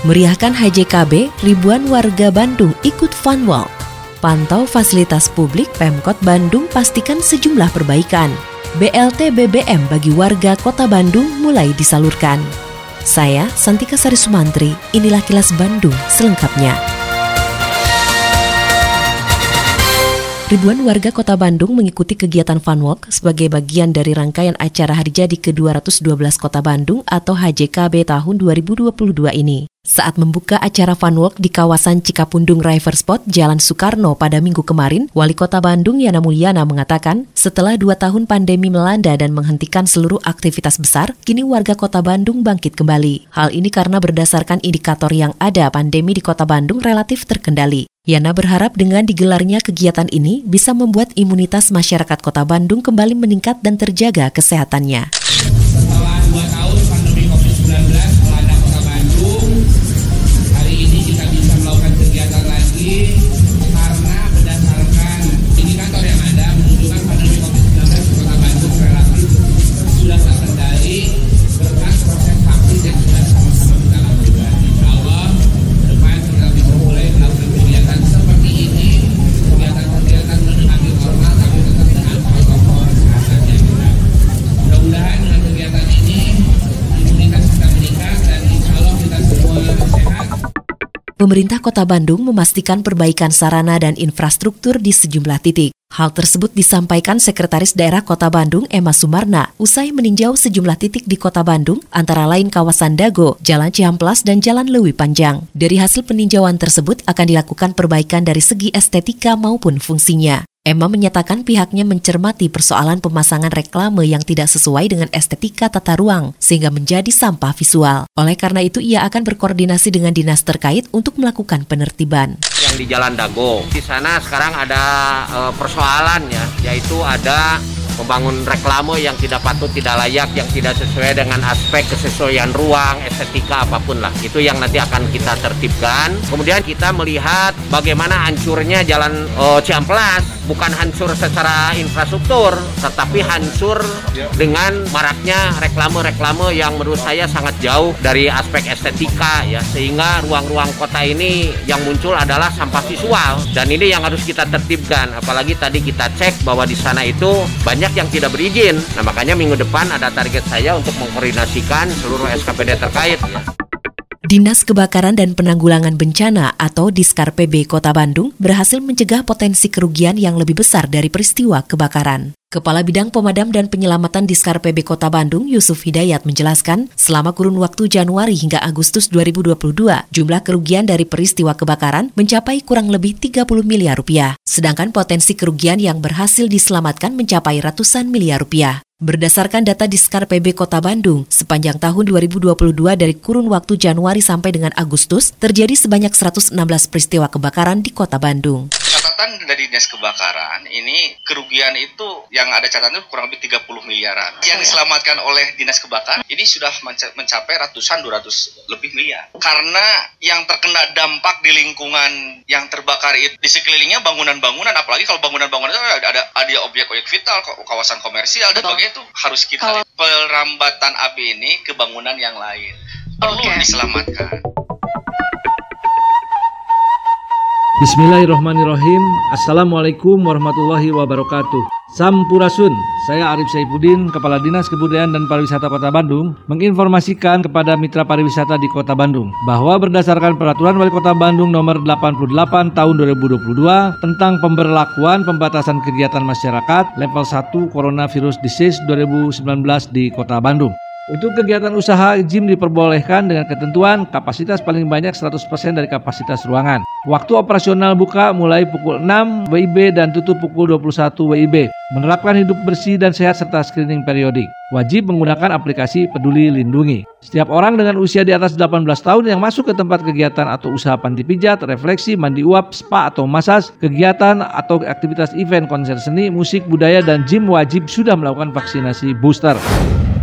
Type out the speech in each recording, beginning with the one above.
Meriahkan HJKB, ribuan warga Bandung ikut fun walk. Pantau fasilitas publik Pemkot Bandung pastikan sejumlah perbaikan. BLT BBM bagi warga kota Bandung mulai disalurkan. Saya, Santika Sari Sumantri, inilah kilas Bandung selengkapnya. Ribuan warga kota Bandung mengikuti kegiatan Fun Walk sebagai bagian dari rangkaian acara Hari Jadi ke-212 Kota Bandung atau HJKB tahun 2022 ini. Saat membuka acara Fun Walk di kawasan Cikapundung River Spot, Jalan Soekarno pada minggu kemarin, Wali Kota Bandung Yana Mulyana mengatakan, setelah dua tahun pandemi melanda dan menghentikan seluruh aktivitas besar, kini warga kota Bandung bangkit kembali. Hal ini karena berdasarkan indikator yang ada, pandemi di kota Bandung relatif terkendali. Yana berharap dengan digelarnya kegiatan ini bisa membuat imunitas masyarakat kota Bandung kembali meningkat dan terjaga kesehatannya. Pemerintah Kota Bandung memastikan perbaikan sarana dan infrastruktur di sejumlah titik. Hal tersebut disampaikan Sekretaris Daerah Kota Bandung Emma Sumarna usai meninjau sejumlah titik di Kota Bandung antara lain kawasan Dago, Jalan Cihamplas, dan Jalan Lewi Panjang. Dari hasil peninjauan tersebut akan dilakukan perbaikan dari segi estetika maupun fungsinya. Emma menyatakan pihaknya mencermati persoalan pemasangan reklame yang tidak sesuai dengan estetika tata ruang, sehingga menjadi sampah visual. Oleh karena itu, ia akan berkoordinasi dengan dinas terkait untuk melakukan penertiban. yang di Jalan Dago. Di sana sekarang ada eh, persoalan ya, yaitu ada membangun reklame yang tidak patut, tidak layak, yang tidak sesuai dengan aspek kesesuaian ruang, estetika apa pun lah. Itu yang nanti akan kita tertibkan. Kemudian kita melihat bagaimana hancurnya jalan eh, Ciamplas, bukan hancur secara infrastruktur, tetapi hancur dengan maraknya reklame-reklame yang menurut saya sangat jauh dari aspek estetika ya, sehingga ruang-ruang kota ini yang muncul adalah sampah visual dan ini yang harus kita tertibkan. Apalagi tadi kita cek bahwa di sana itu banyak yang tidak berizin. Nah makanya minggu depan ada target saya untuk mengkoordinasikan seluruh SKPD terkait. Ya. Dinas Kebakaran dan Penanggulangan Bencana atau Diskar PB Kota Bandung berhasil mencegah potensi kerugian yang lebih besar dari peristiwa kebakaran. Kepala Bidang Pemadam dan Penyelamatan Diskar PB Kota Bandung, Yusuf Hidayat menjelaskan, selama kurun waktu Januari hingga Agustus 2022, jumlah kerugian dari peristiwa kebakaran mencapai kurang lebih 30 miliar rupiah. Sedangkan potensi kerugian yang berhasil diselamatkan mencapai ratusan miliar rupiah. Berdasarkan data Diskar PB Kota Bandung, sepanjang tahun 2022 dari kurun waktu Januari sampai dengan Agustus, terjadi sebanyak 116 peristiwa kebakaran di Kota Bandung. Catatan dari dinas kebakaran ini kerugian itu yang ada catatan itu kurang lebih 30 miliaran. Yang diselamatkan oleh dinas kebakaran ini sudah menca- mencapai ratusan 200 lebih miliar. Karena yang terkena dampak di lingkungan yang terbakar itu di sekelilingnya bangunan-bangunan apalagi kalau bangunan-bangunan itu ada ada, ada objek-objek vital ka- kawasan komersial dan sebagainya itu harus kita Kalau- perambatan api ini ke bangunan yang lain. Perlu Oke. diselamatkan Bismillahirrahmanirrahim Assalamualaikum warahmatullahi wabarakatuh Sampurasun, saya Arif Saifuddin, Kepala Dinas Kebudayaan dan Pariwisata Kota Bandung menginformasikan kepada mitra pariwisata di Kota Bandung bahwa berdasarkan Peraturan Wali Kota Bandung Nomor 88 Tahun 2022 tentang pemberlakuan pembatasan kegiatan masyarakat level 1 Coronavirus Disease 2019 di Kota Bandung. Untuk kegiatan usaha, gym diperbolehkan dengan ketentuan kapasitas paling banyak 100% dari kapasitas ruangan. Waktu operasional buka mulai pukul 6 WIB dan tutup pukul 21 WIB. Menerapkan hidup bersih dan sehat serta screening periodik. Wajib menggunakan aplikasi Peduli Lindungi. Setiap orang dengan usia di atas 18 tahun yang masuk ke tempat kegiatan atau usaha panti pijat, refleksi, mandi uap, spa atau masas, kegiatan atau aktivitas event, konser seni, musik, budaya, dan gym wajib sudah melakukan vaksinasi booster.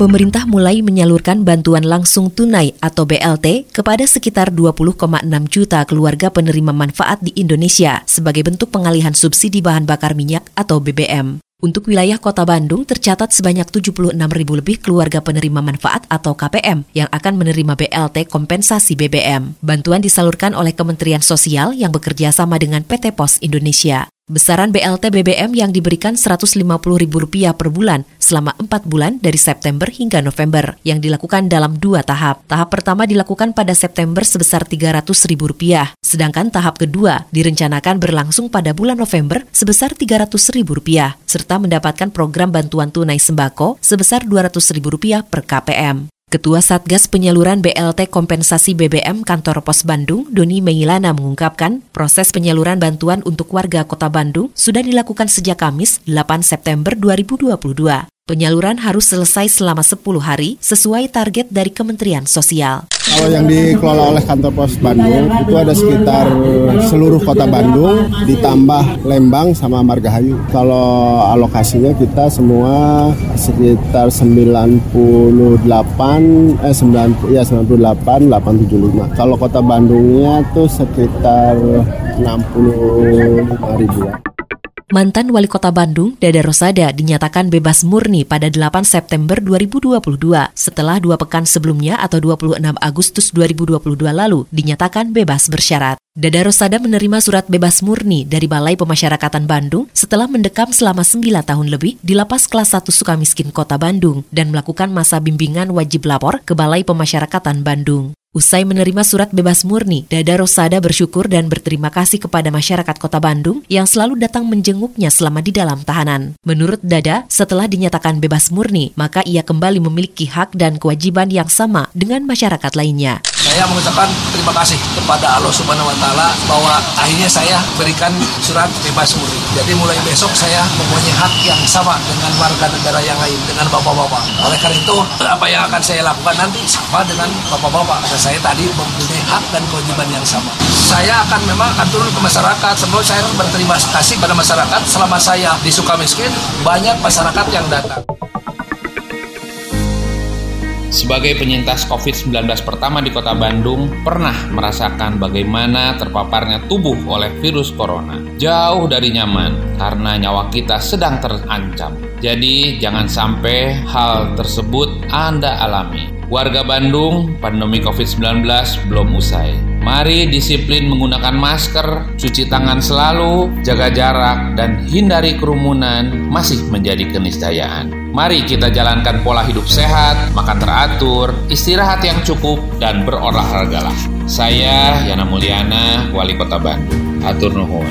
pemerintah mulai menyalurkan bantuan langsung tunai atau BLT kepada sekitar 20,6 juta keluarga penerima manfaat di Indonesia sebagai bentuk pengalihan subsidi bahan bakar minyak atau BBM. Untuk wilayah kota Bandung tercatat sebanyak 76 ribu lebih keluarga penerima manfaat atau KPM yang akan menerima BLT kompensasi BBM. Bantuan disalurkan oleh Kementerian Sosial yang bekerja sama dengan PT Pos Indonesia. Besaran BLT BBM yang diberikan Rp150.000 per bulan selama 4 bulan dari September hingga November yang dilakukan dalam dua tahap. Tahap pertama dilakukan pada September sebesar Rp300.000, sedangkan tahap kedua direncanakan berlangsung pada bulan November sebesar Rp300.000, serta mendapatkan program bantuan tunai sembako sebesar Rp200.000 per KPM. Ketua Satgas Penyaluran BLT Kompensasi BBM Kantor Pos Bandung, Doni Meilana mengungkapkan, proses penyaluran bantuan untuk warga Kota Bandung sudah dilakukan sejak Kamis 8 September 2022. Penyaluran harus selesai selama 10 hari sesuai target dari Kementerian Sosial. Kalau yang dikelola oleh kantor pos Bandung itu ada sekitar seluruh kota Bandung ditambah Lembang sama Margahayu. Kalau alokasinya kita semua sekitar 98 eh 9 ya 98 875. Kalau kota Bandungnya tuh sekitar 65 ribuan. Mantan Wali Kota Bandung, Dada Rosada, dinyatakan bebas murni pada 8 September 2022 setelah dua pekan sebelumnya atau 26 Agustus 2022 lalu dinyatakan bebas bersyarat. Dada Rosada menerima surat bebas murni dari Balai Pemasyarakatan Bandung setelah mendekam selama 9 tahun lebih di Lapas Kelas 1 Sukamiskin Kota Bandung dan melakukan masa bimbingan wajib lapor ke Balai Pemasyarakatan Bandung. Usai menerima surat bebas murni, Dada Rosada bersyukur dan berterima kasih kepada masyarakat kota Bandung yang selalu datang menjenguknya selama di dalam tahanan. Menurut Dada, setelah dinyatakan bebas murni, maka ia kembali memiliki hak dan kewajiban yang sama dengan masyarakat lainnya. Saya mengucapkan terima kasih kepada Allah Subhanahu wa taala bahwa akhirnya saya berikan surat bebas murni. Jadi mulai besok saya mempunyai hak yang sama dengan warga negara yang lain, dengan bapak-bapak. Oleh karena itu, apa yang akan saya lakukan nanti sama dengan bapak-bapak saya tadi mempunyai hak dan kewajiban yang sama. Saya akan memang akan turun ke masyarakat. Sebelum saya berterima kasih pada masyarakat selama saya di Sukamiskin banyak masyarakat yang datang. Sebagai penyintas COVID-19 pertama di kota Bandung, pernah merasakan bagaimana terpaparnya tubuh oleh virus corona. Jauh dari nyaman, karena nyawa kita sedang terancam. Jadi, jangan sampai hal tersebut Anda alami. Warga Bandung, pandemi COVID-19 belum usai. Mari disiplin menggunakan masker, cuci tangan selalu, jaga jarak, dan hindari kerumunan masih menjadi keniscayaan. Mari kita jalankan pola hidup sehat, makan teratur, istirahat yang cukup, dan berolahragalah. Saya Yana Mulyana, Wali Kota Bandung. Atur nuhun.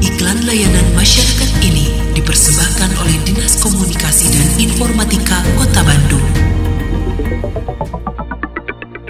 Iklan layanan masyarakat ini dipersembahkan oleh Dinas Komunikasi dan Informatika Kota Bandung.